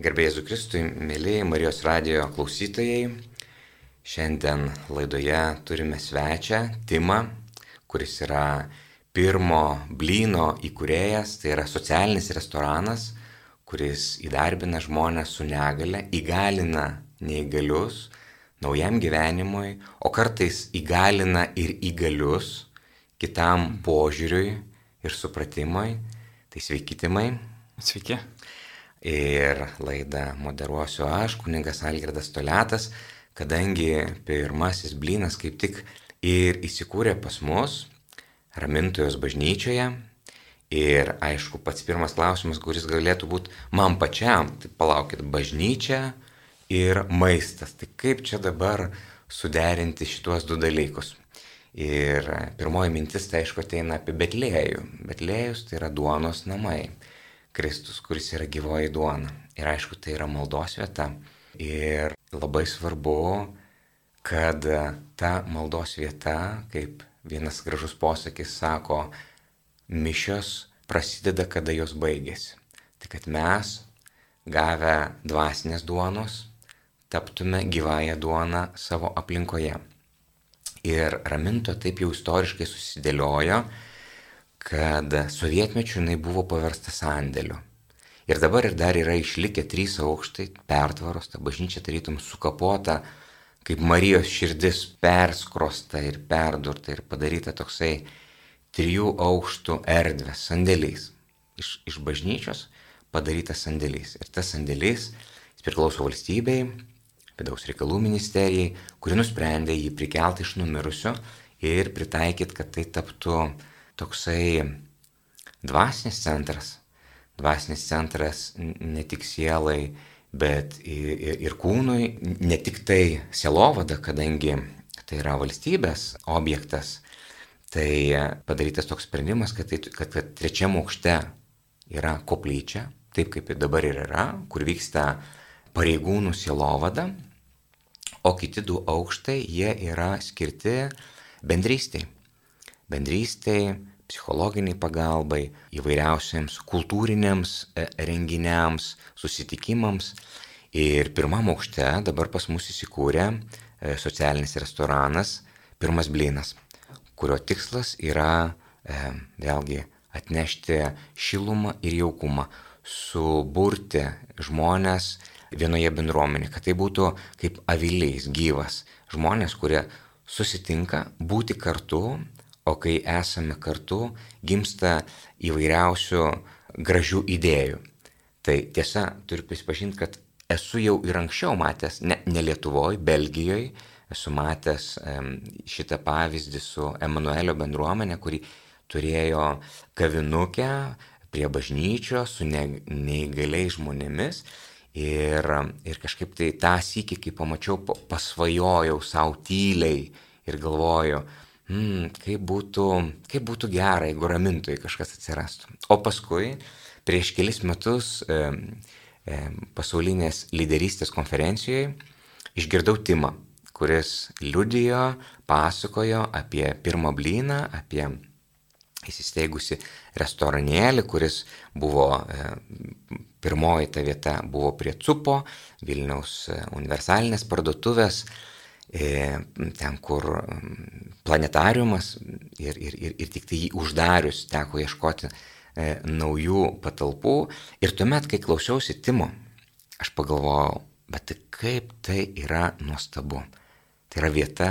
Gerbėjai Zukristui, mėlyje Marijos radijo klausytojai, šiandien laidoje turime svečią Timą, kuris yra pirmo blyno įkūrėjas, tai yra socialinis restoranas, kuris įdarbina žmonės su negale, įgalina neįgalius naujam gyvenimui, o kartais įgalina ir įgalius kitam požiūriui ir supratimui. Tai sveiki, Timai. Sveiki ir laidą moderuosiu aš, kuningas Algirdas Toletas, kadangi pirmasis blynas kaip tik ir įsikūrė pas mus Ramintojos bažnyčioje. Ir aišku, pats pirmas klausimas, kuris galėtų būti man pačiam, tai palaukit, bažnyčia ir maistas. Tai kaip čia dabar suderinti šituos du dalykus? Ir pirmoji mintis, tai aišku, ateina apie Betlėjų. Betlėjus tai yra duonos namai. Kristus, kuris yra gyvoji duona. Ir aišku, tai yra maldos vieta. Ir labai svarbu, kad ta maldos vieta, kaip vienas gražus posakis sako, mišios prasideda, kada jos baigėsi. Tai kad mes, gavę dvasinės duonos, taptume gyvąją duoną savo aplinkoje. Ir raminto taip jau istoriškai susidėliojo, kad sovietmečiu jinai buvo paversta sandėliu. Ir dabar ir dar yra išlikę trys aukštai, pertvaros, ta bažnyčia tarytum sukapota, kaip Marijos širdis perskrosta ir perdurta ir padaryta toksai trijų aukštų erdvės sandėlys. Iš, iš bažnyčios padarytas sandėlys. Ir tas sandėlys, priklauso valstybei, vidaus reikalų ministerijai, kuri nusprendė jį prikelti iš numirusio ir pritaikyti, kad tai taptų toksai dvasinis centras. Dvasinis centras ne tik sielai, bet ir, ir kūnui, ne tik tai sielovada, kadangi tai yra valstybės objektas, tai padarytas toks sprendimas, kad, tai, kad, kad trečiam aukšte yra koplyčia, taip kaip ir dabar ir yra, kur vyksta pareigūnų sielovada, o kiti du aukštai jie yra skirti bendrystėj. Bendrystėj, psichologiniai pagalbai, įvairiausiams kultūriniams e, renginiams, susitikimams. Ir pirmam aukšte dabar pas mus įsikūrė e, socialinis restoranas Pirmas Blinas, kurio tikslas yra e, vėlgi atnešti šilumą ir jaukumą, suburti žmonės vienoje bendruomenėje, kad tai būtų kaip aviliais gyvas žmonės, kurie susitinka būti kartu o kai esame kartu, gimsta įvairiausių gražių idėjų. Tai tiesa, turiu prisipažinti, kad esu jau ir anksčiau matęs, ne, ne Lietuvoje, Belgijoje, esu matęs šitą pavyzdį su Emanuelio bendruomenė, kuri turėjo kavinukę prie bažnyčios su ne, neįgaliais žmonėmis. Ir, ir kažkaip tai tą sykį, kai pamačiau, pasvajojau savo tyliai ir galvoju, mm, kaip, būtų, kaip būtų gera, jeigu ramintojai kažkas atsirastų. O paskui, prieš kelis metus e, e, pasaulinės lyderystės konferencijoje išgirdau Timą, kuris liudijo, pasakojo apie pirmą blyną, apie įsisteigusi restoranėlį, kuris buvo pirmoji ta vieta buvo prie Cupo, Vilniaus e, universalinės parduotuvės ten, kur planetariumas ir, ir, ir, ir tik tai jį uždarius teko ieškoti e, naujų patalpų. Ir tuomet, kai klausiausi Timo, aš pagalvojau, bet tai kaip tai yra nuostabu. Tai yra vieta,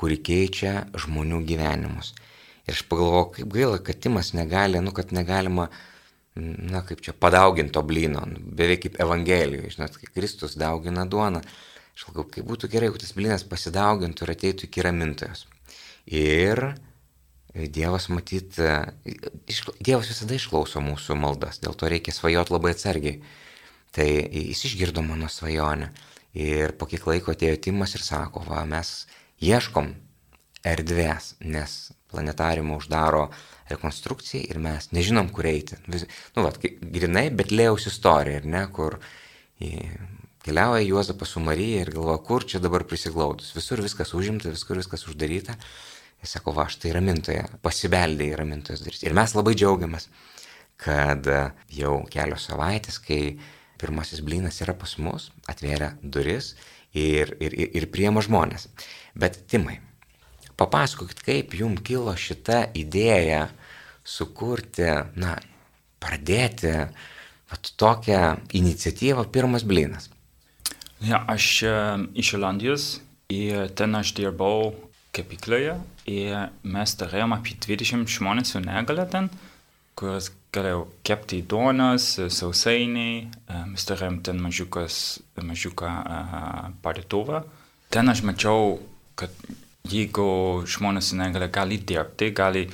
kuri keičia žmonių gyvenimus. Ir aš pagalvojau, kaip gaila, kad Timas negali, nu, kad negalima, na, kaip čia, padauginto blyno, nu, beveik kaip Evangelijoje, žinot, kai Kristus daugina duoną Aš galvoju, kaip būtų gerai, jeigu tas blinas pasidaugintų ir ateitų iki ramintojos. Ir Dievas matyt, Dievas visada išklauso mūsų maldas, dėl to reikia svajoti labai atsargiai. Tai jis išgirdo mano svajonę ir po kiek laiko atėjo Timas ir sako, va, mes ieškom erdvės, nes planetariumą uždaro rekonstrukcijai ir mes nežinom, kur eiti. Vis, nu, va, grinai, bet lėjaus istorija, ar ne, kur Keliauja Juozapas su Marija ir galvoja, kur čia dabar prisiglaudus. Visur viskas užimta, visur viskas uždaryta. Jis sako, va, štai ramintoje, pasibeldė į ramintojos duris. Ir mes labai džiaugiamės, kad jau kelios savaitės, kai pirmasis blynas yra pas mus, atvėrė duris ir, ir, ir, ir priema žmonės. Bet Timai, papasakokit, kaip jums kilo šita idėja sukurti, na, pradėti vat, tokią iniciatyvą pirmas blynas. Ja, aš e, iš Olandijos ir ten aš dirbau kepykloje ir mes turėjom apie 20 žmonės su negale ten, kurios galėjau kepti duonas, sausainiai, e, mes turėjom ten mažiuką uh, parduotuvę. Ten aš mačiau, kad jeigu žmonės su negale gali dirbti, gali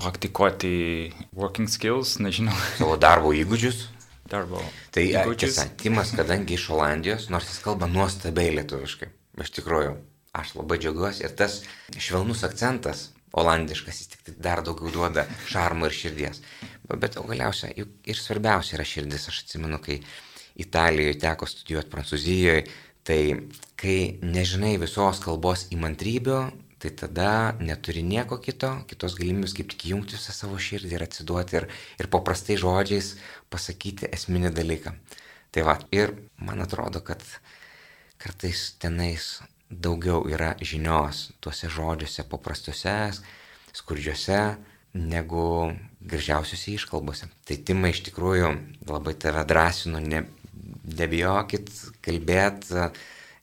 praktikuoti working skills, nežinau. Savo darbo įgūdžius. Darbo. Tai tiesa, Timas, kadangi iš Olandijos, nors jis kalba nuostabiai lietuviškai, iš tikrųjų, aš labai džiaugiuosi ir tas švelnus akcentas olandiškas, jis tik tai dar daugiau duoda šarmo ir širdies. Bet o galiausia, juk ir svarbiausia yra širdis. Aš atsimenu, kai Italijoje teko studijuoti Prancūzijoje, tai kai nežinai visos kalbos įmantrybių, tai tada neturi nieko kito, kitos galimybės kaip tik jungti visą savo širdį ir atsiduoti ir, ir paprastai žodžiais pasakyti esminį dalyką. Tai va, ir man atrodo, kad kartais tenais daugiau yra žinios tuose žodžiuose paprastuose, skurdžiuose, negu gražiausiuose iškalbose. Tai Timai iš tikrųjų labai tave drąsinu, ne, nebijokit kalbėti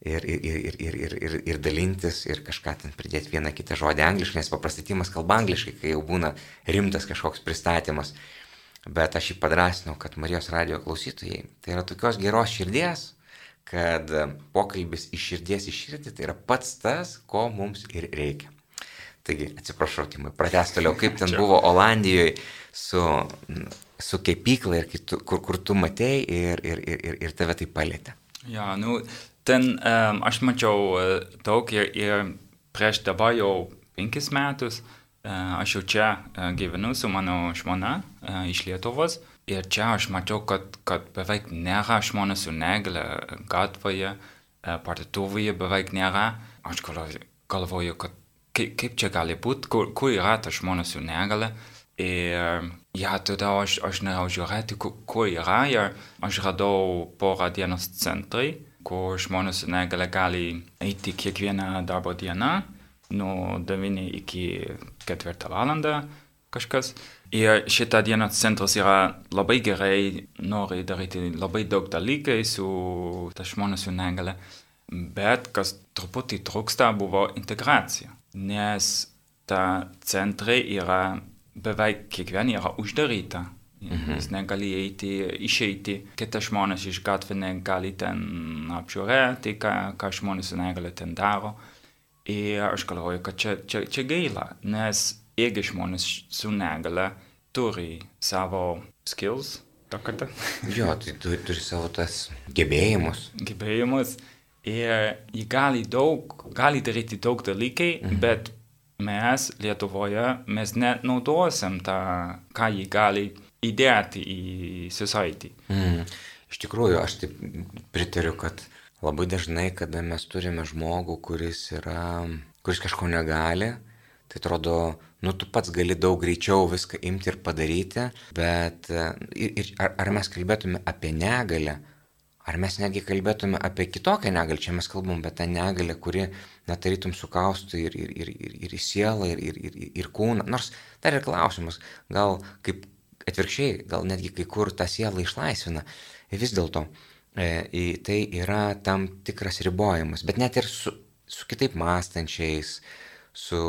ir, ir, ir, ir, ir, ir, ir dalintis ir kažką ten pridėti vieną kitą žodį angliškai, nes paprastai Timas kalba angliškai, kai jau būna rimtas kažkoks pristatymas. Bet aš jį padrasinau, kad Marijos radio klausytojai tai yra tokios geros širdies, kad pokalbis iš širdies į širdį tai yra pats tas, ko mums ir reikia. Taigi, atsiprašau, Timai, pratęs toliau, kaip ten buvo Olandijoje su, su kepykla ir kitu, kur, kur tu matei ir, ir, ir, ir tave tai palėtė. Ja, nu, ten um, aš mačiau uh, daug ir, ir prieš dabar jau penkis metus uh, aš jau čia uh, gyvenu su mano žmona uh, iš Lietuvos. Ir čia aš mačiau, kad, kad beveik nėra žmonės su negale gatvėje, parduotuvėje beveik nėra. Aš galvoju, kad kaip, kaip čia gali būti, kur, kur yra tas žmonės su negale. Ir ja, tada aš, aš norėjau žiūrėti, kur, kur yra. Ir aš radau porą dienos centrai, kur žmonės su negale gali eiti kiekvieną darbo dieną nuo 9 iki 4 valandą kažkas. Ir šitą dieną centras yra labai gerai, nori daryti labai daug dalykai su žmonės su negale. Bet kas truputį trūksta buvo integracija, nes ta centrai yra beveik kiekviena yra uždaryta. Mhm. Jis negali eiti, išeiti, kitas žmonės iš gatvė negali ten apžiūrėti, ką, ką žmonės su negale ten daro. Ir aš galvoju, kad čia, čia, čia gaila, nes jeigu žmonės su negale turi savo skills, jo, tai turi, turi savo tas gebėjimus. Gebėjimus. Ir jie gali daug, gali daryti daug dalykai, mhm. bet mes Lietuvoje, mes net naudosim tą, ką jie gali įdėti į society. Mm. Iš tikrųjų, aš taip pritariu, kad labai dažnai, kada mes turime žmogų, kuris, yra, kuris kažko negali, tai atrodo, nu tu pats gali daug greičiau viską imti ir padaryti, bet ir, ir, ar, ar mes kalbėtume apie negalę, ar mes netgi kalbėtume apie kitokią negalę, čia mes kalbam apie tą negalę, kuri netarytum sukaustų ir, ir, ir, ir, ir į sielą, ir, ir, ir, ir kūną. Nors dar ir klausimas, gal kaip atvirkščiai, gal netgi kai kur tą sielą išlaisvina. Vis dėlto e, tai yra tam tikras ribojimas, bet net ir su, su kitaip mąstančiais, su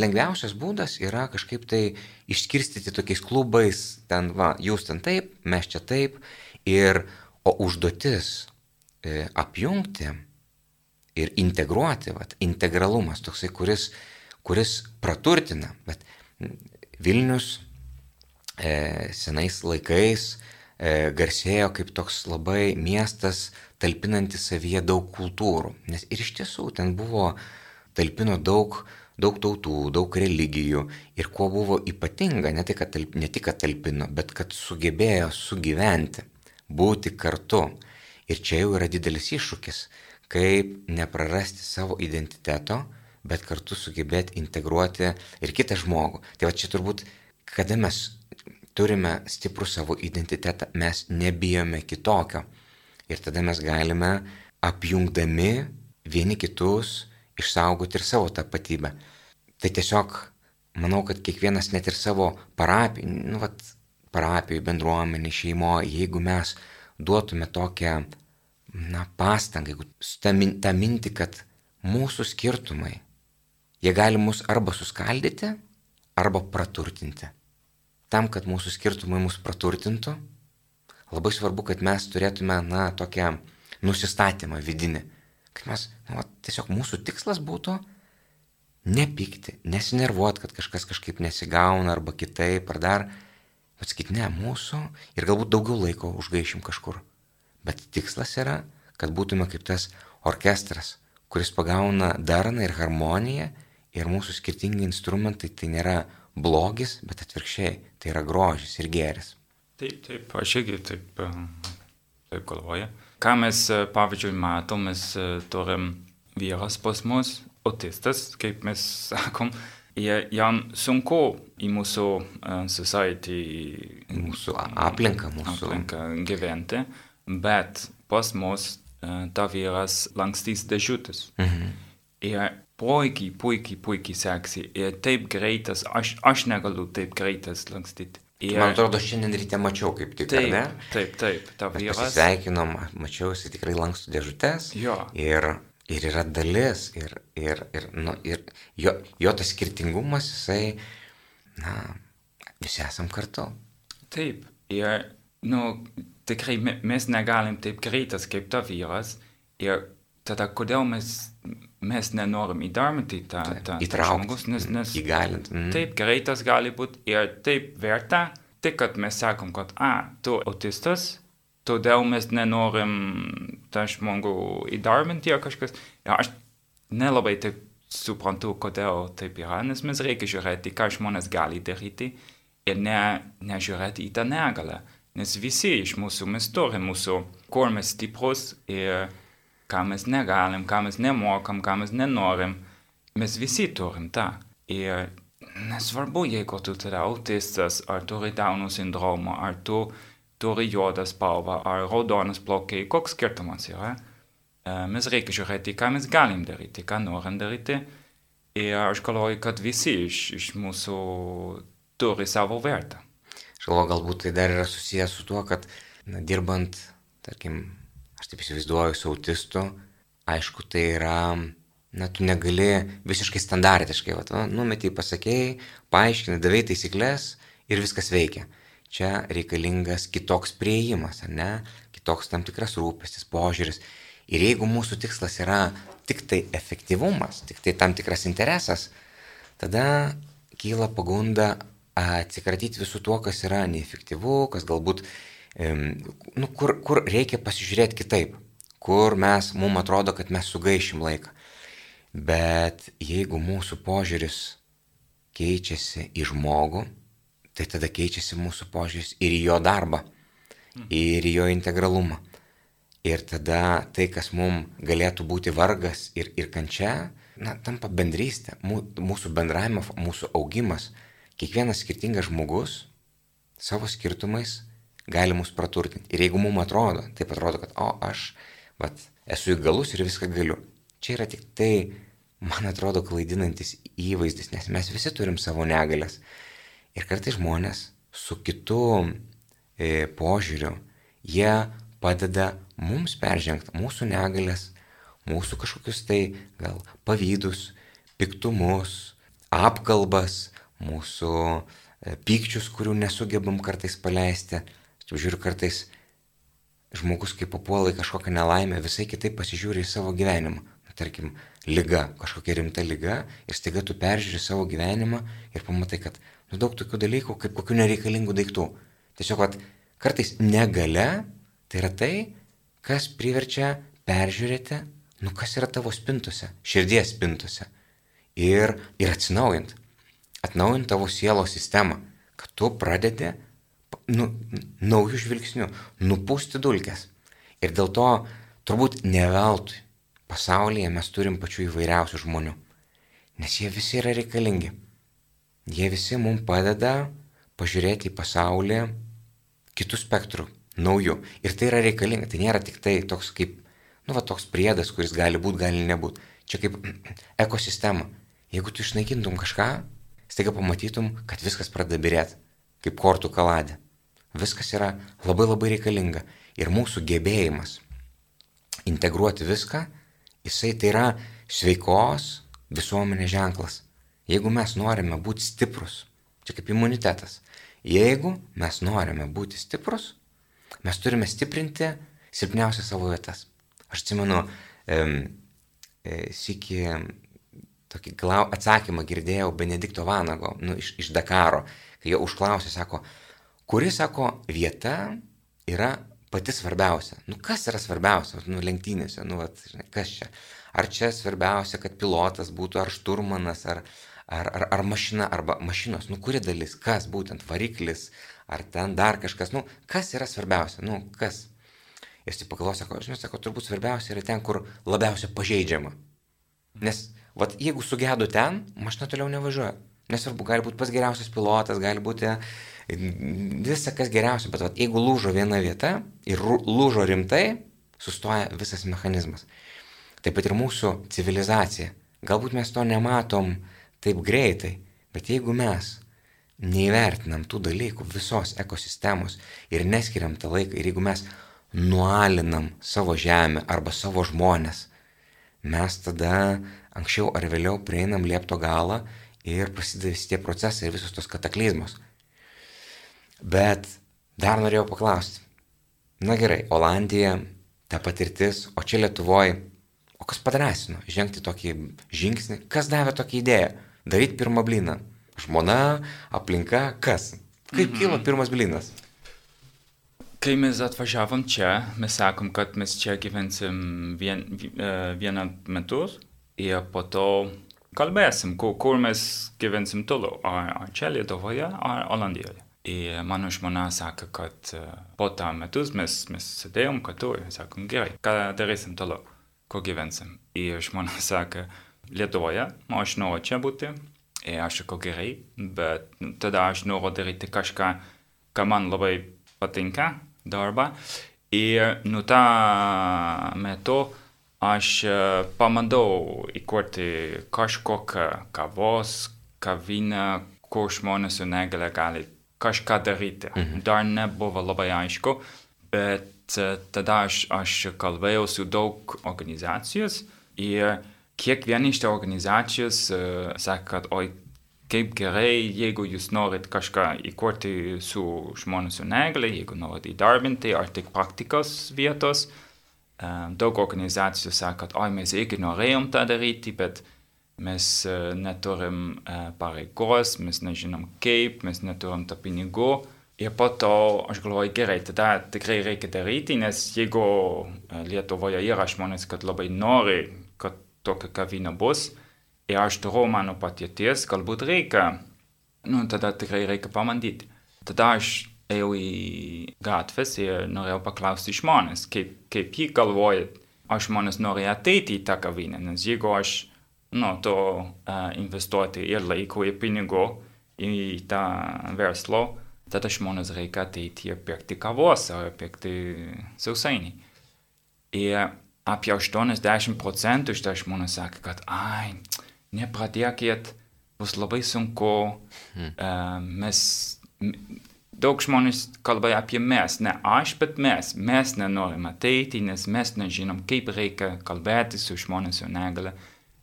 lengviausias būdas yra kažkaip tai išskirstyti tokiais klubais, ten va, jūs ten taip, mes čia taip, ir, o užduotis e, apjungti ir integruoti, va, integralumas toksai, kuris, kuris praturtina, bet Vilnius senais laikais e, garsėjo kaip toks labai miestas, talpinantis savyje daug kultūrų, nes ir iš tiesų ten buvo talpino daug, daug tautų, daug religijų ir kuo buvo ypatinga, ne tik, talp, ne tik, kad talpino, bet kad sugebėjo sugyventi, būti kartu. Ir čia jau yra didelis iššūkis, kaip neprarasti savo identiteto, bet kartu sugebėti integruoti ir kitą žmogų. Tai va čia turbūt, kada mes turime stiprų savo identitetą, mes nebijome kitokio. Ir tada mes galime apjungdami vieni kitus išsaugoti ir savo tapatybę. Tai tiesiog manau, kad kiekvienas net ir savo parapijų, nu, vat, parapijų, bendruomenį, šeimo, jeigu mes duotume tokią, na, pastangą, jeigu tą, tą mintį, kad mūsų skirtumai, jie gali mus arba suskaldyti, arba praturtinti. Tam, kad mūsų skirtumai mus praturtintų, labai svarbu, kad mes turėtume, na, tokią nusistatymą vidinį. Kad mes, na, tiesiog mūsų tikslas būtų nepykti, nesinervuot, kad kažkas kažkaip nesigauna arba kitaip, ar dar, bet sakyti, ne, mūsų ir galbūt daugiau laiko užgaišim kažkur. Bet tikslas yra, kad būtume kaip tas orkestras, kuris pagauna darną ir harmoniją ir mūsų skirtingi instrumentai tai nėra blogis, bet atvirkščiai, tai yra grožis ir geris. Taip, taip, aš irgi taip, taip galvoju. Ką mes, pavyzdžiui, matom, mes turim vyras pas mus, autistas, kaip mes sakom, ir jam sunku į mūsų uh, society, į mūsų aplinką, mūsų aplinką gyventi, bet pas mus ta vyras lankstys dėžutės. Mhm. Ir puikiai, puikiai, puikiai seksi. Ir taip greitas, aš, aš negaliu taip greitas lankstyti. Ir... Man atrodo, šiandien ryte mačiau kaip tik. Taip, ne? taip, taip, ta vyras. Sveikinom, mačiau, jis tikrai lankstų dėžutės. Jo. Ir ir yra dalis, ir, ir, ir, nu, ir jo, jo tas skirtingumas, jisai, na, visi esam kartu. Taip, ir, nu, tikrai mes negalim taip greitas kaip ta vyras, ir tada kodėl mes, mes nenorim įdarbinti tą, tą, tą žmogus, nes, nes įgalint. Mm. Taip, greitas gali būti ir taip verta, tik kad mes sakom, kad, a, tu autistas, todėl mes nenorim tą žmogų įdarbinti ar kažkas. Ja, aš nelabai taip suprantu, kodėl taip yra, nes mes reikia žiūrėti, ką žmonės gali daryti ir ne, nežiūrėti į tą negalę. Nes visi iš mūsų mes turim mūsų, kur mes stiprus ir ką mes negalim, ką mes nemokam, ką mes nenorim. Mes visi turim tą. Ir nesvarbu, jeigu tu turi autistas, ar turi Dauno sindromą, ar tu turi juodą spalvą ar raudonas plaukai, koks skirtumas yra. Mes reikia žiūrėti, ką mes galim daryti, ką norim daryti. Ir aš galvoju, kad visi iš, iš mūsų turi savo vertę. Aš galvoju, galbūt tai dar yra susijęs su tuo, kad na, dirbant, tarkim, aš taip įsivaizduoju, su autistu, aišku, tai yra, na, tu negali visiškai standartiškai, va, numetį pasakėjai, paaiškinai, davai taisyklės ir viskas veikia. Čia reikalingas kitoks prieimas, ar ne, kitoks tam tikras rūpestis, požiūris. Ir jeigu mūsų tikslas yra tik tai efektyvumas, tik tai tam tikras interesas, tada kyla pagunda atsikratyti visų tuo, kas yra neefektyvu, kas galbūt, nu, kur, kur reikia pasižiūrėti kitaip, kur mes, mums atrodo, kad mes sugaišim laiką. Bet jeigu mūsų požiūris keičiasi į žmogų, tai tada keičiasi mūsų požiūris ir į jo darbą, ir į jo integralumą. Ir tada tai, kas mums galėtų būti vargas ir, ir kančia, na, tampa bendrystė, mūsų bendravimo, mūsų augimas. Kiekvienas skirtingas žmogus savo skirtumais gali mus praturtinti. Ir jeigu mums atrodo, taip atrodo, kad, o, aš vat, esu įgalus ir viską galiu. Čia yra tik tai, man atrodo, klaidinantis įvaizdis, nes mes visi turim savo negalės. Ir kartai žmonės su kitu e, požiūriu, jie padeda mums peržengti mūsų negalės, mūsų kažkokius tai gal pavydus, piktumus, apkalbas, mūsų e, pykčius, kurių nesugebam kartais paleisti. Aš žiūriu kartais žmogus, kai papuola į kažkokią nelaimę, visai kitaip pasižiūri į savo gyvenimą. Na, tarkim, lyga, kažkokia rimta lyga ir staiga tu peržiūri savo gyvenimą ir pamatai, kad nu, daug tokių dalykų, kaip kokių nereikalingų daiktų. Tiesiog, vat, kartais negale tai yra tai, kas priverčia peržiūrėti, nu kas yra tavo spintose, širdies spintose. Ir, ir atsinaujint. Atnaujint tavo sielos sistemą, kad tu pradedi nu, naujų žvilgsnių, nupūsti dulkes. Ir dėl to turbūt ne veltui pasaulyje mes turim pačių įvairiausių žmonių. Nes jie visi yra reikalingi. Jie visi mums padeda pažiūrėti į pasaulį kitų spektrų, naujų. Ir tai yra reikalinga, tai nėra tik tai toks kaip, nu, va, toks priedas, kuris gali būti, gali nebūti. Čia kaip ekosistema. Jeigu tu išnaikintum kažką, staiga pamatytum, kad viskas pradeda birėti, kaip kortų kaladė. Viskas yra labai labai reikalinga. Ir mūsų gebėjimas integruoti viską, jisai tai yra sveikos visuomenės ženklas. Jeigu mes norime būti stiprus, čia kaip imunitetas, jeigu mes norime būti stiprus, mes turime stiprinti silpniausias savo vietas. Aš atsimenu, e, e, sėki tokį glau, atsakymą girdėjau Benedikto Vanago nu, iš, iš Dakaro, kai jo užklausė, sako, kuri, sako, vieta yra pati svarbiausia. Nu, kas yra svarbiausia, nu, lenktynėse, nu, vat, žinai, kas čia? Ar čia svarbiausia, kad pilotas būtų, ar šturmanas, ar, ar, ar, ar mašina, arba mašinos, nu, kuri dalis, kas būtent variklis, ar ten dar kažkas, nu, kas yra svarbiausia, nu, kas. Jis taip pagalvoja, sako, žinai, sako, turbūt svarbiausia yra ten, kur labiausiai pažeidžiama. Nes, vat, jeigu sugedu ten, mašina toliau nevažiuoja. Nesvarbu, gali būti pats geriausias pilotas, gali būti visa kas geriausia, bet vat, jeigu lūžo viena vieta ir lūžo rimtai, sustoja visas mechanizmas. Taip pat ir mūsų civilizacija. Galbūt mes to nematom taip greitai, bet jeigu mes neįvertinam tų dalykų visos ekosistemos ir neskiriam tą laiką ir jeigu mes nualinam savo žemę arba savo žmonės, mes tada anksčiau ar vėliau prieinam liepto galą ir prasideda visi tie procesai ir visos tos kataklizmos. Bet dar norėjau paklausti. Na gerai, Olandija, ta patirtis, o čia Lietuvoje O kas padrasino žengti tokį žingsnį? Kas davė tokį idėją? Daryti pirmą blyną. Žmona, aplinka, kas? Kaip mhm. kilo pirmas blynas? Kai mes atvažiavom čia, mes sakom, kad mes čia gyvensim vien, e, vieną metus ir po to kalbėsim, kur, kur mes gyvensim toliau. Ar, ar čia Lietuvoje, ar Olandijoje. Ir mano žmona sakė, kad e, po tą metus mes, mes sėdėjom kartu ir sakom, gerai, ką darysim toliau kur gyvensim. Ir žmona sakė, Lietuvoje, o aš noriu čia būti, ir aš sakau gerai, bet tada aš noriu daryti kažką, ką man labai patinka, darbą. Ir nuo tą metu aš pamandau įkurti kažkokią kavos, kavinę, kur žmonės su negale gali kažką daryti. Mhm. Dar nebuvo labai aišku, bet tada aš, aš kalbėjau su daug organizacijos ir kiekviena iš tų organizacijos uh, sakė, kad oi, kaip gerai, jeigu jūs norit kažką įkurti su žmonės su negali, jeigu norit įdarbinti ar tik praktikos vietos. Uh, daug organizacijų sako, kad oi, mes irgi norėjom tą daryti, bet mes uh, neturim uh, pareigos, mes nežinom kaip, mes neturim tą pinigų. Ir po to aš galvoju, gerai, tada tikrai reikia daryti, nes jeigu e, Lietuvoje yra žmonės, kad labai nori, kad tokia kavinė bus, ir aš turiu mano patirties, galbūt reikia, nu, tada tikrai reikia pamandyti. Tada aš ėjau į gatves ir norėjau paklausti žmonės, kaip, kaip jį galvoja, ar žmonės nori ateiti į tą kavinę, nes jeigu aš, nu, to uh, investuoti ir laiko, ir pinigų į tą verslo, tada žmonės reikia ateiti ir pirkti kavos ar pirkti sausainį. Ir apie 80 procentų iš to žmonės sako, kad, ai, nepradėkit, bus labai sunku, uh, mes, daug žmonės kalba apie mes, ne aš, bet mes, mes nenorim ateiti, nes mes nežinom, kaip reikia kalbėti su žmonės su negale,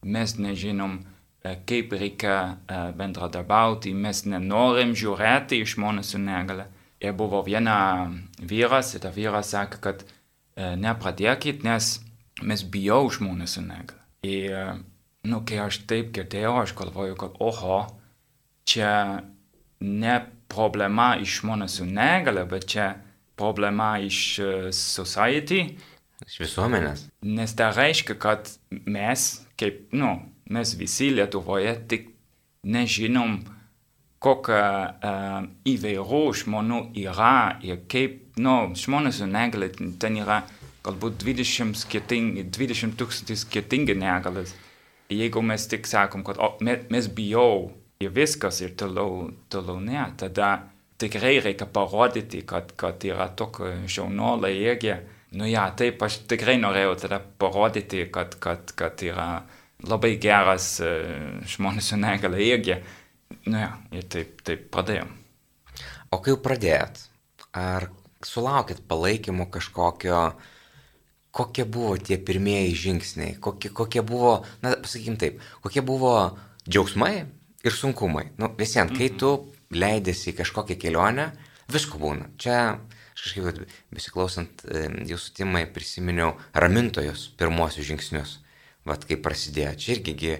mes nežinom, E, kaip reikia e, bendradarbiauti, mes nenorim žiūrėti į žmonės su negale. Ir buvo viena vyras, ir ta vyras sakė, kad e, nepradėkit, nes mes bijau žmonės su negale. Ir, nu, kai aš taip girdėjau, aš galvoju, kad, oho, čia ne problema iš žmonės su negale, bet čia problema iš society. Iš visuomenės. Nes tai reiškia, kad mes, kaip, nu, mes visi Lietuvoje tik nežinom, kokia uh, įvairių žmonių yra ir kaip, nu, žmonės su negalė, ten yra galbūt 20, skirtingi, 20 tūkstančių skirtingi negalės. Jeigu mes tik sakom, kad o, mes, mes bijau ir viskas ir toliau, toliau ne, tada tikrai reikia parodyti, kad, kad yra tokia šaunuolė irgi. Nu ja, taip, aš tikrai norėjau tada parodyti, kad, kad, kad yra labai geras žmonės su negale irgi. Nu ja, ir taip, taip pradėjom. O kai jau pradėjot, ar sulaukit palaikymo kažkokio, kokie buvo tie pirmieji žingsniai, kokie, kokie buvo, na, pasakykim taip, kokie buvo džiaugsmai ir sunkumai. Nu, visiems, kai tu leidėsi į kažkokią kelionę, visko būna. Čia aš kažkaip besiklausant jūsų timai prisiminiau ramintojus pirmosius žingsnius. Vat kaip prasidėjo. Čia irgi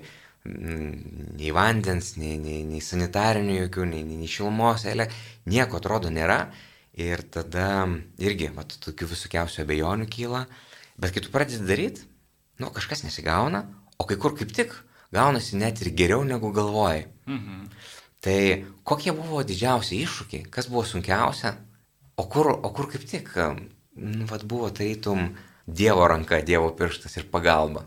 nei vandens, nei, nei, nei sanitarinių jokių, nei, nei, nei šilumos, eilė, nieko atrodo nėra. Ir tada irgi, vat, tokių visokiausių abejonių kyla. Bet kai tu pradedi daryti, nu, kažkas nesigauna, o kai kur kaip tik gaunasi net ir geriau negu galvojai. Mhm. Tai kokie buvo didžiausi iššūkiai, kas buvo sunkiausia, o kur, o kur kaip tik, nu, vat, buvo tarytum Dievo ranka, Dievo pirštas ir pagalba.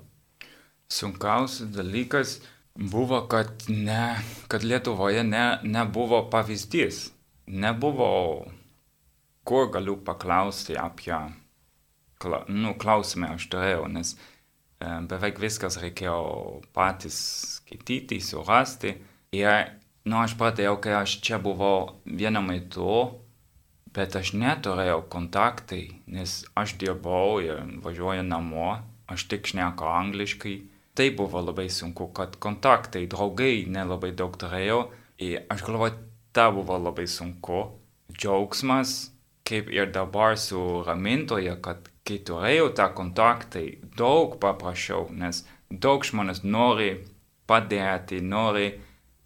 Sunkiausias dalykas buvo, kad, ne, kad Lietuvoje ne, nebuvo pavyzdys, nebuvo, kur galiu paklausti apie, nu, klausimą aš turėjau, nes beveik viskas reikėjo patys skaityti, surasti. Ir, nu, aš pradėjau, kai aš čia buvau vienu metu, bet aš neturėjau kontaktai, nes aš dirbau ir važiuoju namo, aš tik šneku angliškai. Tai buvo labai sunku, kad kontaktai, draugai nelabai daug turėjau. Ir aš galvoju, tai buvo labai sunku. Džiaugsmas, kaip ir dabar su ramintoje, kad kai turėjau tą kontaktą, daug paprasčiau, nes daug žmonės nori padėti, nori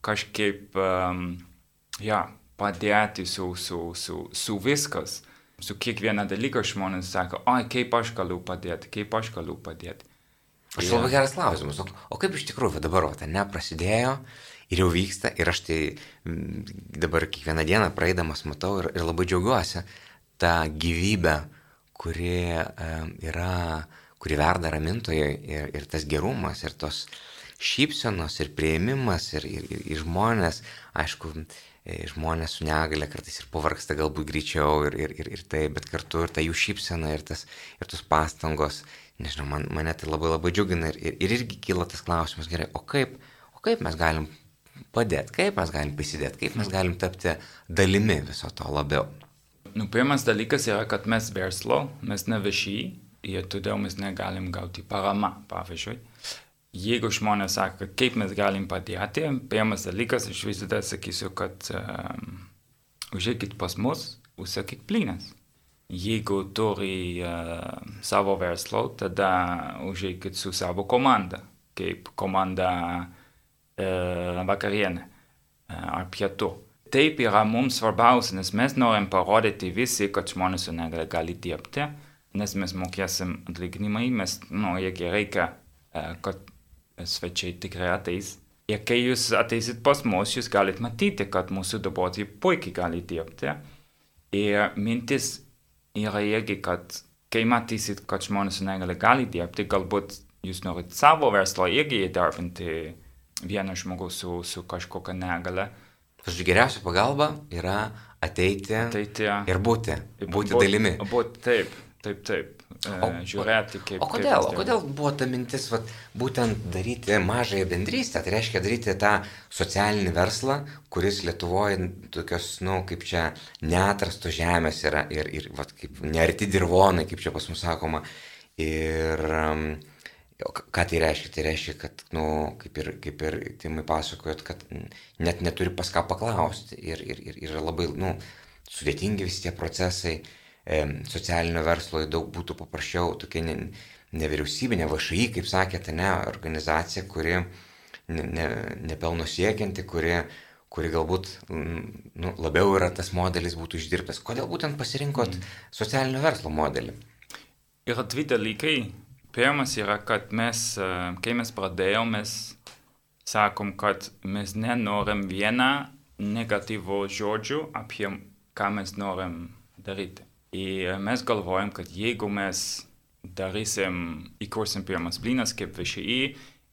kažkaip, um, ja, padėti su, su, su, su viskas. Su kiekviena dalyka žmonės sako, oi, kaip aš galiu padėti, kaip aš galiu padėti. Aš labai geras klausimas, o, o kaip iš tikrųjų dabar, o ten neprasidėjo ir jau vyksta ir aš tai dabar kiekvieną dieną praeidamas matau ir, ir labai džiaugiuosi tą gyvybę, kuri yra, kuri verda ramintoje ir, ir tas gerumas, ir tos šypsenos, ir prieimimas, ir, ir, ir, ir žmonės, aišku, e, žmonės su negale kartais ir pavarksta galbūt greičiau ir, ir, ir, ir tai, bet kartu ir ta jų šypsena ir, tas, ir tos pastangos, nežinau, man, mane tai labai labai džiugina ir, ir, ir irgi kyla tas klausimas, gerai, o kaip, o kaip mes galim padėti, kaip mes galim prisidėti, kaip mes galim tapti dalimi viso to labiau. Nu, pirmas dalykas yra, kad mes verslo, mes ne viešai ir todėl mes negalim gauti paramą, pavyzdžiui. Jeigu žmonės sako, kaip mes galim padėti, pirmas dalykas, aš visada sakysiu, kad um, užėkit pas mus, užsakyk plynas. Jeigu turi uh, savo verslo, tada užėkit su savo komanda, kaip komanda uh, vakarienė uh, ar pietų taip yra mums svarbiausia, nes mes norim parodyti visi, kad žmonės su negale gali dirbti, nes mes mokėsim atlyginimai, mes, nu, irgi reikia, e, kad svečiai tikrai ateis. Ir kai jūs ateisit pas mus, jūs galite matyti, kad mūsų darbuotojai puikiai gali dirbti. Ir mintis yra irgi, kad kai matysit, kad žmonės su negale gali dirbti, galbūt jūs norit savo verslo irgi įdarbinti vieną žmogų su, su kažkokia negale Žodžiu, geriausia pagalba yra ateiti, ateiti ir būti, būti būt, dalimi. Būt, taip, taip, taip. E, o, žiūrėti, kaip. O kodėl, kaip o kodėl buvo ta mintis, vat, būtent daryti mažąją bendrystę, tai reiškia daryti tą socialinį verslą, kuris Lietuvoje tokios, na, nu, kaip čia neatrastos žemės yra ir, ir vat, kaip nearti dirvonai, kaip čia pas mus sakoma. Ir um, O ką tai reiškia? Tai reiškia, kad, nu, kaip ir, kaip ir timai pasakojot, kad net neturi pas ką paklausti ir, ir, ir yra labai, nu, sudėtingi visi tie procesai, e, socialinio verslo daug būtų paprasčiau, tokia ne, nevyriausybinė VŠI, kaip sakėte, ne, organizacija, kuri nepelno ne, ne siekianti, kuri, kuri galbūt nu, labiau yra tas modelis būtų išdirbtas. Kodėl būtent pasirinkot mm. socialinio verslo modelį? Yra dvi dalykai Pirmas yra, kad mes, e, kai mes pradėjom, mes sakom, kad mes nenorim vieną negatyvų žodžių apie ką mes norim daryti. Ir mes galvojam, kad jeigu mes darysim, įkursim pirmas blynas kaip VŠI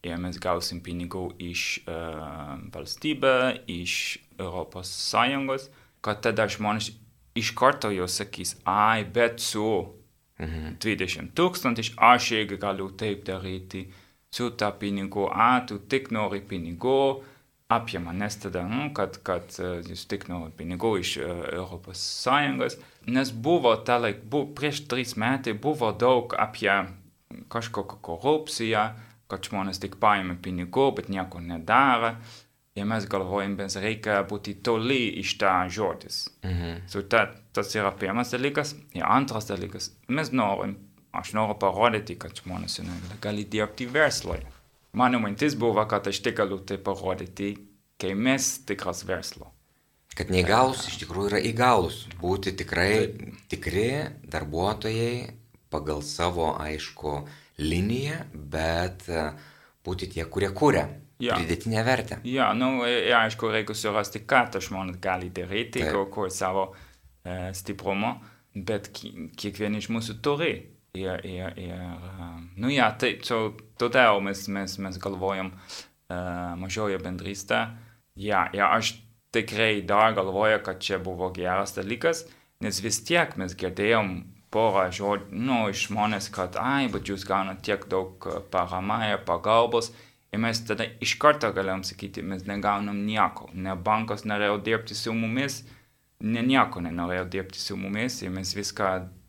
ir mes gausim pinigų iš uh, valstybė, iš Europos Sąjungos, kad tada žmonės iš karto jau sakys, ai, bet su mhm. 20 tūkstančių aš irgi galiu taip daryti, su tą pinigų, a, tu tik nori pinigų, apie manęs tada, nu, kad, kad uh, jūs tik nori pinigų iš uh, Europos Sąjungos, nes buvo ta laik, bu, prieš tris metai buvo daug apie kažkokią korupciją, kad žmonės tik paėmė pinigų, bet nieko nedaro. Ir mes galvojam, kad reikia būti toli iš tą žodis. Mhm. So, ta, tas yra pirmas dalykas. Ir antras dalykas, mes norim, aš noriu parodyti, kad žmonės gali dirbti verslui. Mano mintis buvo, kad aš tik galiu tai parodyti, kai mes tikras verslo. Kad neįgalus iš tikrųjų yra įgalus. Būti tikrai tikri darbuotojai pagal savo, aišku, liniją, bet būti tie, kurie kūrė ja. pridėtinę vertę. Ja, nu, ja, aišku, reikia surasti, ką tas žmonės gali daryti, kur savo e, stiprumo, bet kiekvienas iš mūsų turi. Ir, ir, ir nu, ja, tai, so, todėl mes, mes, mes galvojam uh, mažoje bendrystė. Ja, ja, aš tikrai dar galvoju, kad čia buvo geras dalykas, nes vis tiek mes girdėjom porą žodžių nu, iš žmonės, kad, ai, bet jūs gaunate tiek daug parama ir pagalbos. Ir mes tada iš karto galim sakyti, mes negaunam nieko. Ne bankas norėjo dirbti su mumis, ne nieko nenorėjo dirbti su mumis ir mes viską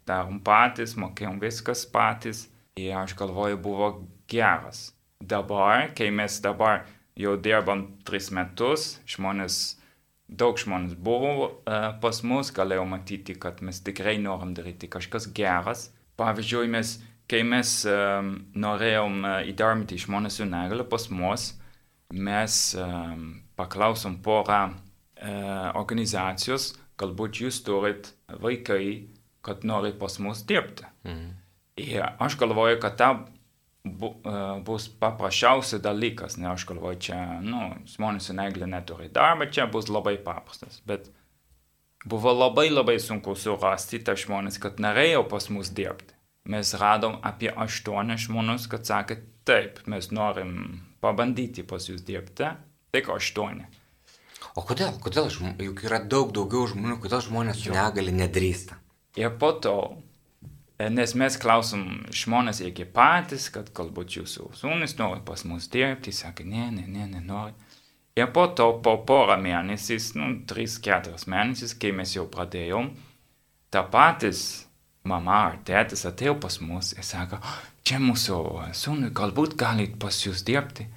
darom patys, mokėjom viskas patys. Ir aš galvoju, buvo geras. Dabar, kai mes dabar jau dirbam tris metus, žmonės daug žmonės buvo uh, pas mus, galėjau matyti, kad mes tikrai norim daryti kažkas geras. Pavyzdžiui, mes, kai mes um, norėjom uh, įdarbinti žmonės su negale pas mus, mes um, paklausom porą uh, organizacijos, galbūt jūs turit vaikai, kad nori pas mus dirbti. Mhm. Ir aš galvoju, kad ta bu, uh, bus paprasčiausias dalykas, ne aš galvoju, čia, nu, žmonės su negalė neturi darbą, čia bus labai paprastas. Bet buvo labai labai sunku surasti tą žmonės, kad norėjo pas mus dirbti. Mes radom apie aštuonis žmonės, kad sakė, taip, mes norim pabandyti pas jūs dirbti, tik aštuoni. O kodėl? Kodėl? Juk yra daug daugiau žmonių, kodėl žmonės su negali nedrįsta. Ir po to E, nes mes klausom žmonės irgi patys, kad galbūt jūsų sūnus nori pas mus dirbti, sakė, ne, ne, ne, nenori. Ir po to, po porą mėnesius, nu, 3-4 mėnesius, kai mes jau pradėjom, ta patys mama ar tėtis atėjo pas mus ir sako, čia mūsų sūnui galbūt galit pas jūs dirbti.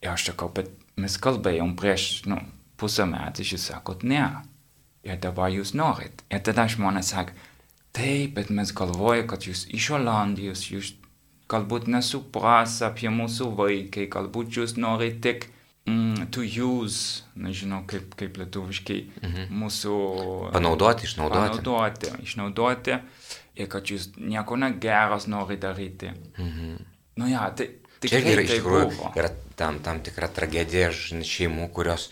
Ir aš sakau, bet mes kalbėjom prieš, nu, pusę metų, jūs sakot, ne. Ir dabar jūs norit. Ir tada žmonės sako, Taip, bet mes galvojame, kad jūs iš Olandijos, jūs galbūt nesupras apie mūsų vaikai, galbūt jūs norite tik mm, to use, nežinau kaip, kaip lietuviškai, mhm. mūsų... Panaudoti, išnaudoti. Panaudoti, išnaudoti ir kad jūs nieko negeras nori daryti. Mhm. Nu ja, tai... Čia yra iš tikrųjų yra tam, tam tikra tragedija šeimų, kurios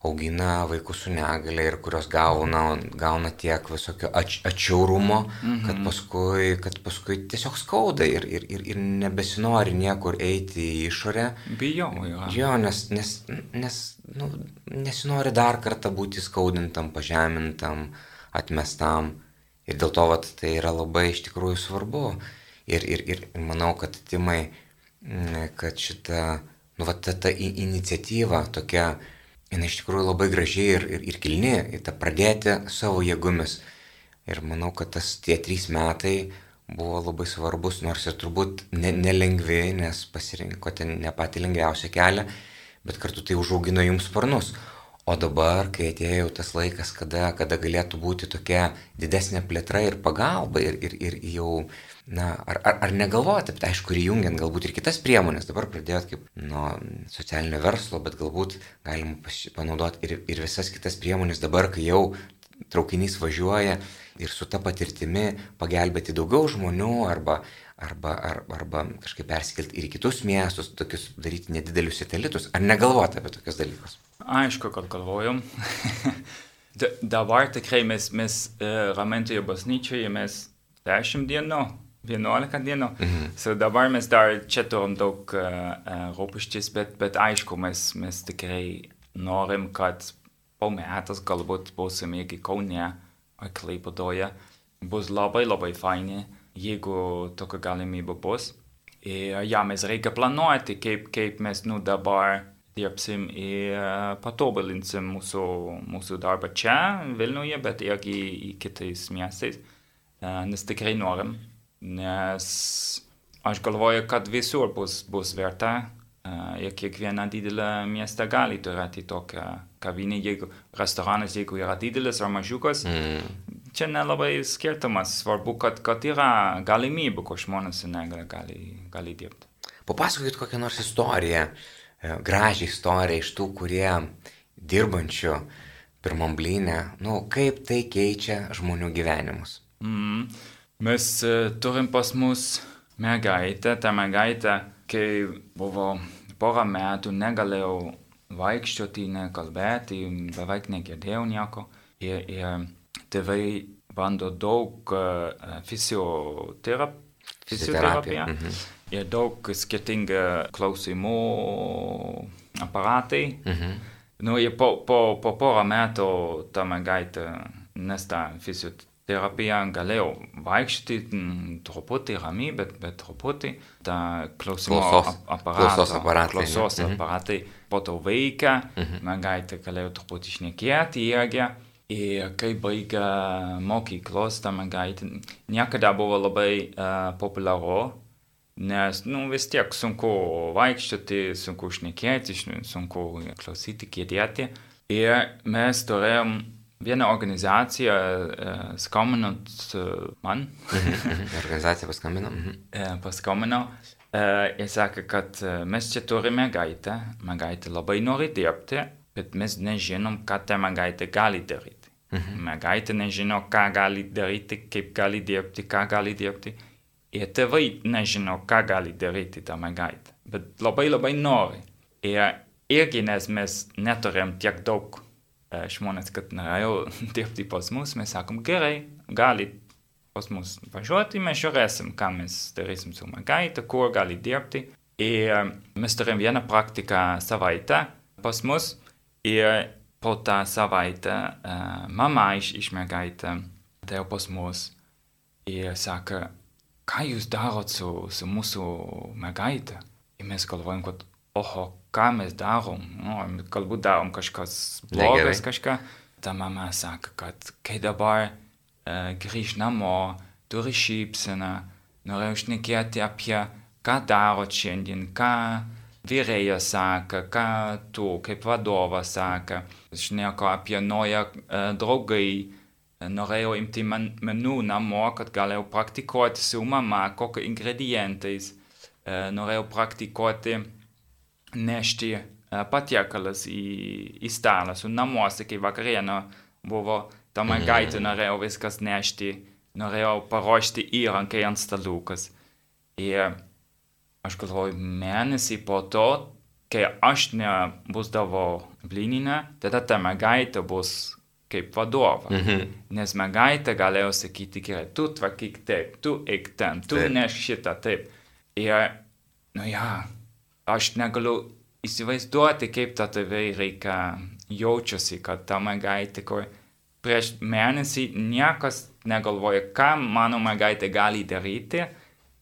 augina vaikus su negale ir kurios gauna, gauna tiek visokio atš, atšiaurumo, -hmm. kad, paskui, kad paskui tiesiog skauda ir, ir, ir, ir nebesinori niekur eiti į išorę. Bijau, jo. Jo, nes, nes, nes nu, nesinori dar kartą būti skaudintam, pažemintam, atmestam. Ir dėl to vat, tai yra labai iš tikrųjų svarbu. Ir, ir, ir manau, kad timai, kad šita, nu, vat, ta, ta iniciatyva tokia, jinai iš tikrųjų labai gražiai ir, ir, ir kilni, ir tą pradėti savo jėgomis. Ir manau, kad tas tie trys metai buvo labai svarbus, nors ir turbūt ne, nelengvi, nes pasirinkote ne patį lengviausią kelią, bet kartu tai užaugino jums sparnus. O dabar, kai atėjo tas laikas, kada, kada galėtų būti tokia didesnė plėtra ir pagalba ir, ir, ir jau na, ar, ar, ar negalvojate, bet aišku, ir jungiant galbūt ir kitas priemonės, dabar pradėjot kaip nuo socialinio verslo, bet galbūt galima panaudoti ir, ir visas kitas priemonės dabar, kai jau traukinys važiuoja ir su ta patirtimi pagelbėti daugiau žmonių arba, arba, ar, arba kažkaip persikelti ir į kitus miestus, tokius daryti nedidelius satelitus. Ar negalvojate apie tokius dalykus? Aišku, kad galvojom. dabar tikrai mes, mes uh, Ramentoje bažnyčioje mes 10 dienų 11 dienų. Mhm. So dabar mes dar čia turim daug uh, uh, rūpesčius, bet, bet aišku, mes, mes tikrai norim, kad po metas galbūt būsim irgi Kaune ar Klaipadoje. Bus labai labai faini, jeigu tokia galimybė bus. Ir ja, mēs reikia planuoti, kaip, kaip mēs nu dabar dirbsim ir patobulinsim mūsų, mūsų darbą čia, Vilniuje, bet irgi į kitais miestais. Nes tikrai norim, nes aš galvoju, kad visur bus, bus verta ir kiekviena didelė mieste gali turėti tokią kavinę, jeigu restoranas, jeigu yra didelis ar mažiukas. Mm. Čia nelabai skirtumas, svarbu, kad, kad yra galimybė, kur žmonės su negale gali, gali dirbti. Papasakokit kokią nors istoriją, gražią istoriją iš tų, kurie dirbančių pirmam blynę, nu, kaip tai keičia žmonių gyvenimus. Mm. Mes uh, turim pas mus mergaitę, tą mergaitę, kai buvo porą metų negalėjau vaikščioti, nekalbėti, beveik negirdėjau nieko. Ir, ir tėvai bando daug uh, fisioterap fizioterapija mhm. Ir daug skirtingų klausimų aparatai. Mhm. Nu, po, po, po porą metų ta mergaitė nesta fizioterapija terapija galėjau vaikščioti truputį ramiai, bet, bet truputį tą klausimo klausos, aparatą, klausos aparatai, klausos ne? aparatai po to veikia, mhm. mergaitė galėjo truputį šnekėti irgi. Ir kai baigė mokyklos, ta mergaitė niekada buvo labai uh, populiaru, nes nu, vis tiek sunku vaikščioti, sunku šnekėti, sunku klausyti, kėdėti. Ir mes turėjom Viena organizacija uh, skambinot uh, man. organizacija paskambino. uh, paskambino uh, ir sakė, kad mes čia turime mergaitę, mergaitė labai nori dirbti, bet mes nežinom, ką ta mergaitė gali daryti. Mhm. Mergaitė nežino, ką gali daryti, kaip gali dirbti, ką gali dirbti. Ir tėvai nežino, ką gali daryti ta mergaitė. Bet labai labai nori. Ir irgi nes mes neturėjom tiek daug žmonės, kad norėjau dirbti pas mus, mes sakom, gerai, gali pas mus važiuoti, mes žiūrėsim, ką mes darysim su mergaitė, kur gali dirbti. Ir mes turim vieną praktiką savaitę pas mus ir po tą savaitę mama iš, iš mergaitė atėjo pas mus ir sako, ką jūs darot su, su mūsų mergaitė? Ir mes galvojam, kad oho, ką mes darom, nu, galbūt darom kažkas blogas kažką. Ta mama sako, kad kai dabar uh, grįž namo, turi šypseną, norėjau šnekėti apie, ką darot šiandien, ką vyrėjas sako, ką tu kaip vadovas sako, šneko apie naują uh, draugai, norėjau imti man, menų namo, kad galėjau praktikuoti su mama, kokie ingredientais, uh, norėjau praktikuoti nešti e, patiekalas į, į stalą su namuose, kai vakarienė buvo, ta mergaitė mhm. norėjo viskas nešti, norėjau paruošti įrankai ant stalukas. Ir aš galvoju, mėnesį po to, kai aš nebusdavau blininę, tada ta mergaitė bus kaip vadovas. Mhm. Nes mergaitė galėjo sakyti, gerai, tu tvarkyk taip, tu eik ten, tu taip. neš šitą taip. Ir, nu ja, aš negaliu įsivaizduoti, kaip ta tėvai reikia jaučiasi, kad ta mergaitė, kur prieš mėnesį niekas negalvoja, ką mano mergaitė gali daryti.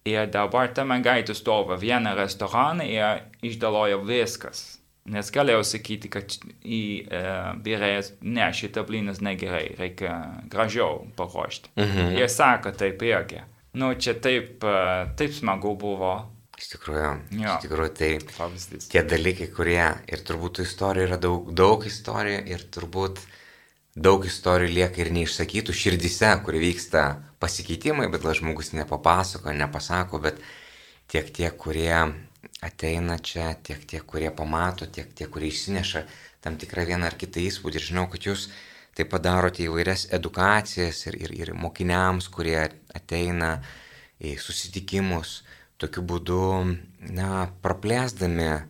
Ir dabar ta mergaitė stovi vieną restoraną ir išdaloja viskas. Nes galėjau sakyti, kad į e, birėjas, ne, šitą blynas negerai, reikia gražiau paruošti. Mhm. Jie sako taip irgi. Nu, čia taip, e, taip smagu buvo, Iš tikrųjų, jo. iš tikrųjų tai Pavyzdys. tie dalykai, kurie ir turbūt tų istorijų yra daug, daug istorijų ir turbūt daug istorijų lieka ir neišsakytų širdise, kur vyksta pasikeitimai, bet gal žmogus nepapasako, nepasako, bet tiek tie, kurie ateina čia, tiek tie, kurie pamato, tiek tie, kurie išsineša tam tikrą vieną ar kitą įspūdį. Ir žinau, kad jūs tai padarote įvairias edukacijas ir, ir, ir mokiniams, kurie ateina į susitikimus tokiu būdu, na, praplėsdami e,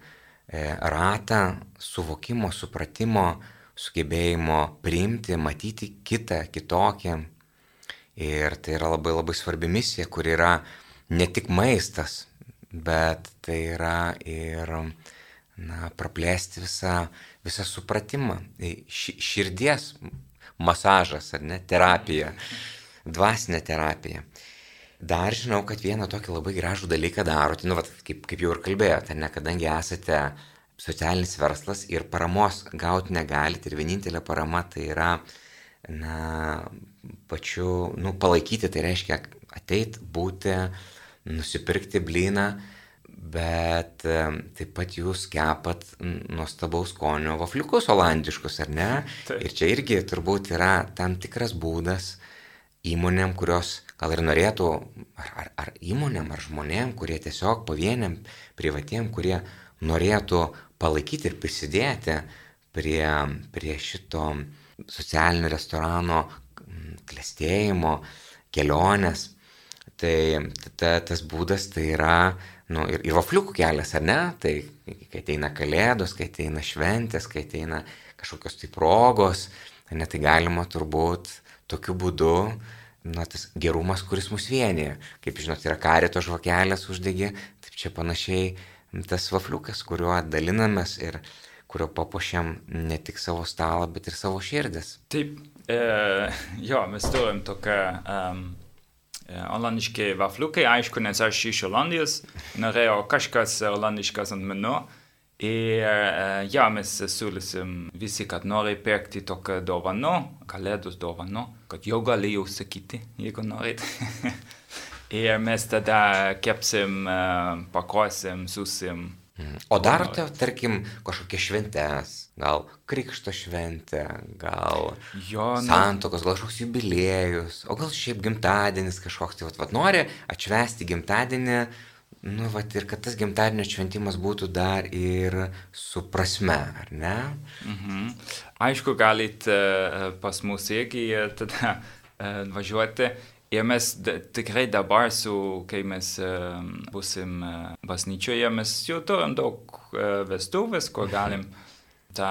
ratą suvokimo, supratimo, sugebėjimo priimti, matyti kitą, kitokį. Ir tai yra labai labai svarbi misija, kur yra ne tik maistas, bet tai yra ir na, praplėsti visą, visą supratimą. Tai ši, širdies masažas, ar ne, terapija, dvasinė terapija. Dar žinau, kad vieną tokį labai gražų dalyką darote, nu, vat, kaip, kaip jau ir kalbėjote, ne, kadangi esate socialinis verslas ir paramos gauti negalite ir vienintelė parama tai yra, na, pačiu, nu, palaikyti, tai reiškia ateit, būti, nusipirkti blyną, bet taip pat jūs kepat nuostabaus skonio vafliukus olandiškus, ar ne? Taip. Ir čia irgi turbūt yra tam tikras būdas įmonėm, kurios gal ir norėtų, ar, ar, ar įmonėm, ar žmonėm, kurie tiesiog pavieniam, privatiem, kurie norėtų palaikyti ir prisidėti prie, prie šito socialinio restorano klėstėjimo, kelionės. Tai ta, tas būdas tai yra nu, ir, ir vafliukų kelias, ar ne? Tai kai ateina kalėdos, kai ateina šventės, kai ateina kažkokios tai progos, ne, tai galima turbūt tokiu būdu, na, tas gerumas, kuris mus vienyje. Kaip žinot, yra karito žvakelės uždegi, taip čia panašiai tas vafliukas, kuriuo dalinamės ir kurio papuošiam ne tik savo stalą, bet ir savo širdis. Taip, e, jo, mes turim tokią um, olandiški vafliukai, aišku, nes aš iš Olandijos norėjau kažkas olandiškas ant menu. Ir ja, mes siūlysim visi, kad nori pirkti tokią dovaną, kalėdus dovaną, kad jau gali jau sakyti, jeigu norit. ir mes tada kepsim, pakuosim, susim O darote, tarkim, kažkokias šventes, gal krikšto šventę, gal jo, nu... santokos, gal kažkoks jubiliejus, o gal šiaip gimtadienis kažkoks, tai vat, vat nori atšvesti gimtadienį, nu, vat ir kad tas gimtadienio šventimas būtų dar ir su prasme, ar ne? Mhm. Aišku, galit uh, pas mus irgi uh, tada uh, važiuoti Ir mes tikrai dabar, su, kai mes uh, busim uh, bažnyčioje, mes jau turim daug uh, vestuvės, kur galim tą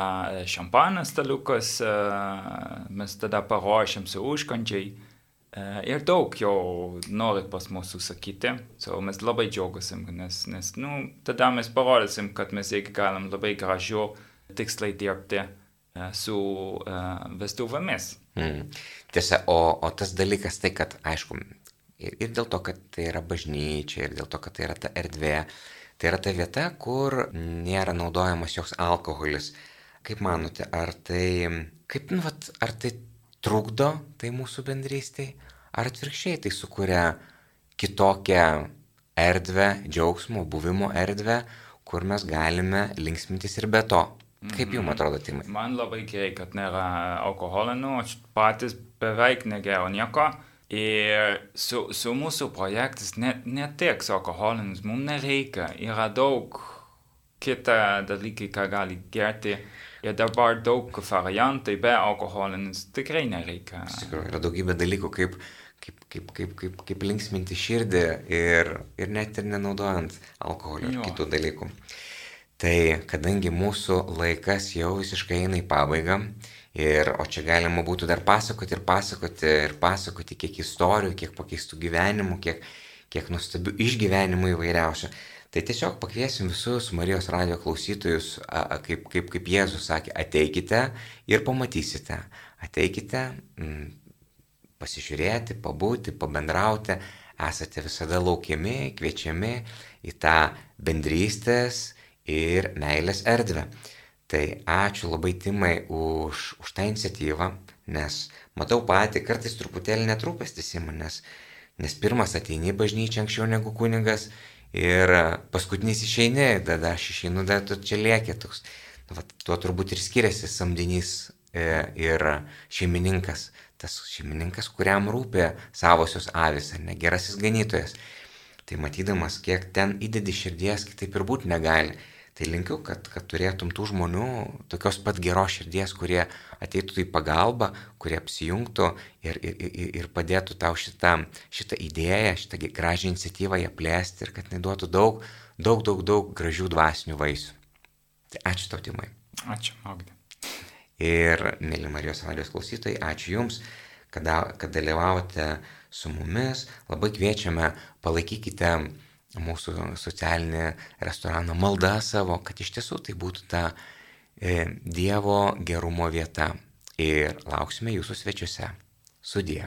šampaną staliukas, uh, mes tada paruošiam su užkandžiai. Uh, ir daug jau norit pas mus užsakyti, so mes labai džiaugiasim, nes, nes nu, tada mes parodysim, kad mes irgi galim labai gražiu tikslai dirbti su uh, vestuvėmis. Mm. Tiesa, o, o tas dalykas tai, kad, aišku, ir, ir dėl to, kad tai yra bažnyčia, ir dėl to, kad tai yra ta erdvė, tai yra ta vieta, kur nėra naudojamas joks alkoholis. Kaip manote, ar tai, kaip, nu, vat, ar tai trukdo tai mūsų bendrystėj, ar atvirkščiai tai sukuria kitokią erdvę, džiaugsmo, buvimo erdvę, kur mes galime linksmintis ir be to. Kaip jums atrodo, Timai? Man labai gerai, kad nėra alkoholio, nu, aš patys beveik negeriau nieko. Ir su, su mūsų projektais ne, ne tiek su alkoholinis, mums nereikia, yra daug kita dalykai, ką gali gerti. Ir dabar daug variantai be alkoholinis tikrai nereikia. Iš tikrųjų, yra daugybė dalykų, kaip, kaip, kaip, kaip, kaip, kaip linksminti širdį ir, ir net ir nenaudojant alkoholio ir kitų dalykų. Tai kadangi mūsų laikas jau visiškai eina į pabaigą, ir, o čia galima būtų dar pasakoti ir pasakoti ir pasakoti, kiek istorijų, kiek pakeistų gyvenimų, kiek, kiek nuostabių išgyvenimų įvairiausių. Tai tiesiog pakviesim visus Marijos radio klausytojus, kaip, kaip, kaip Jėzus sakė, ateikite ir pamatysite. Ateikite m, mm, pasižiūrėti, pabūti, pabendrauti, esate visada laukiami, kviečiami į tą bendrystės ir meilės erdvę. Tai ačiū labai Timai už, už tą iniciatyvą, nes matau patį, kartais truputėlį netrūpestis įmonės, nes pirmas ateini bažnyčia anksčiau negu kunigas ir paskutinis išeini, tada aš išeinu, tada tu čia lieki toks. Nu, va, tuo turbūt ir skiriasi samdinys e, ir šeimininkas. Tas šeimininkas, kuriam rūpė savosios avis, ar ne gerasis ganytojas. Tai matydamas, kiek ten įdedi širdies, kitaip ir būti negali Tai linkiu, kad, kad turėtum tų žmonių, tokios pat geros širdies, kurie ateitų į pagalbą, kurie apsijungtų ir, ir, ir, ir padėtų tau šitą, šitą idėją, šitą gražią iniciatyvą ją plėsti ir kad neduotų daug, daug, daug, daug gražių dvasinių vaisių. Tai ačiū tau, Timai. Ačiū, Magdė. Ir, mėly Marijos Valijos klausytojai, ačiū Jums, kad, kad dalyvavote su mumis. Labai kviečiame, palaikykite mūsų socialinį restoraną malda savo, kad iš tiesų tai būtų ta e, Dievo gerumo vieta. Ir lauksime jūsų svečiuose. Sudie.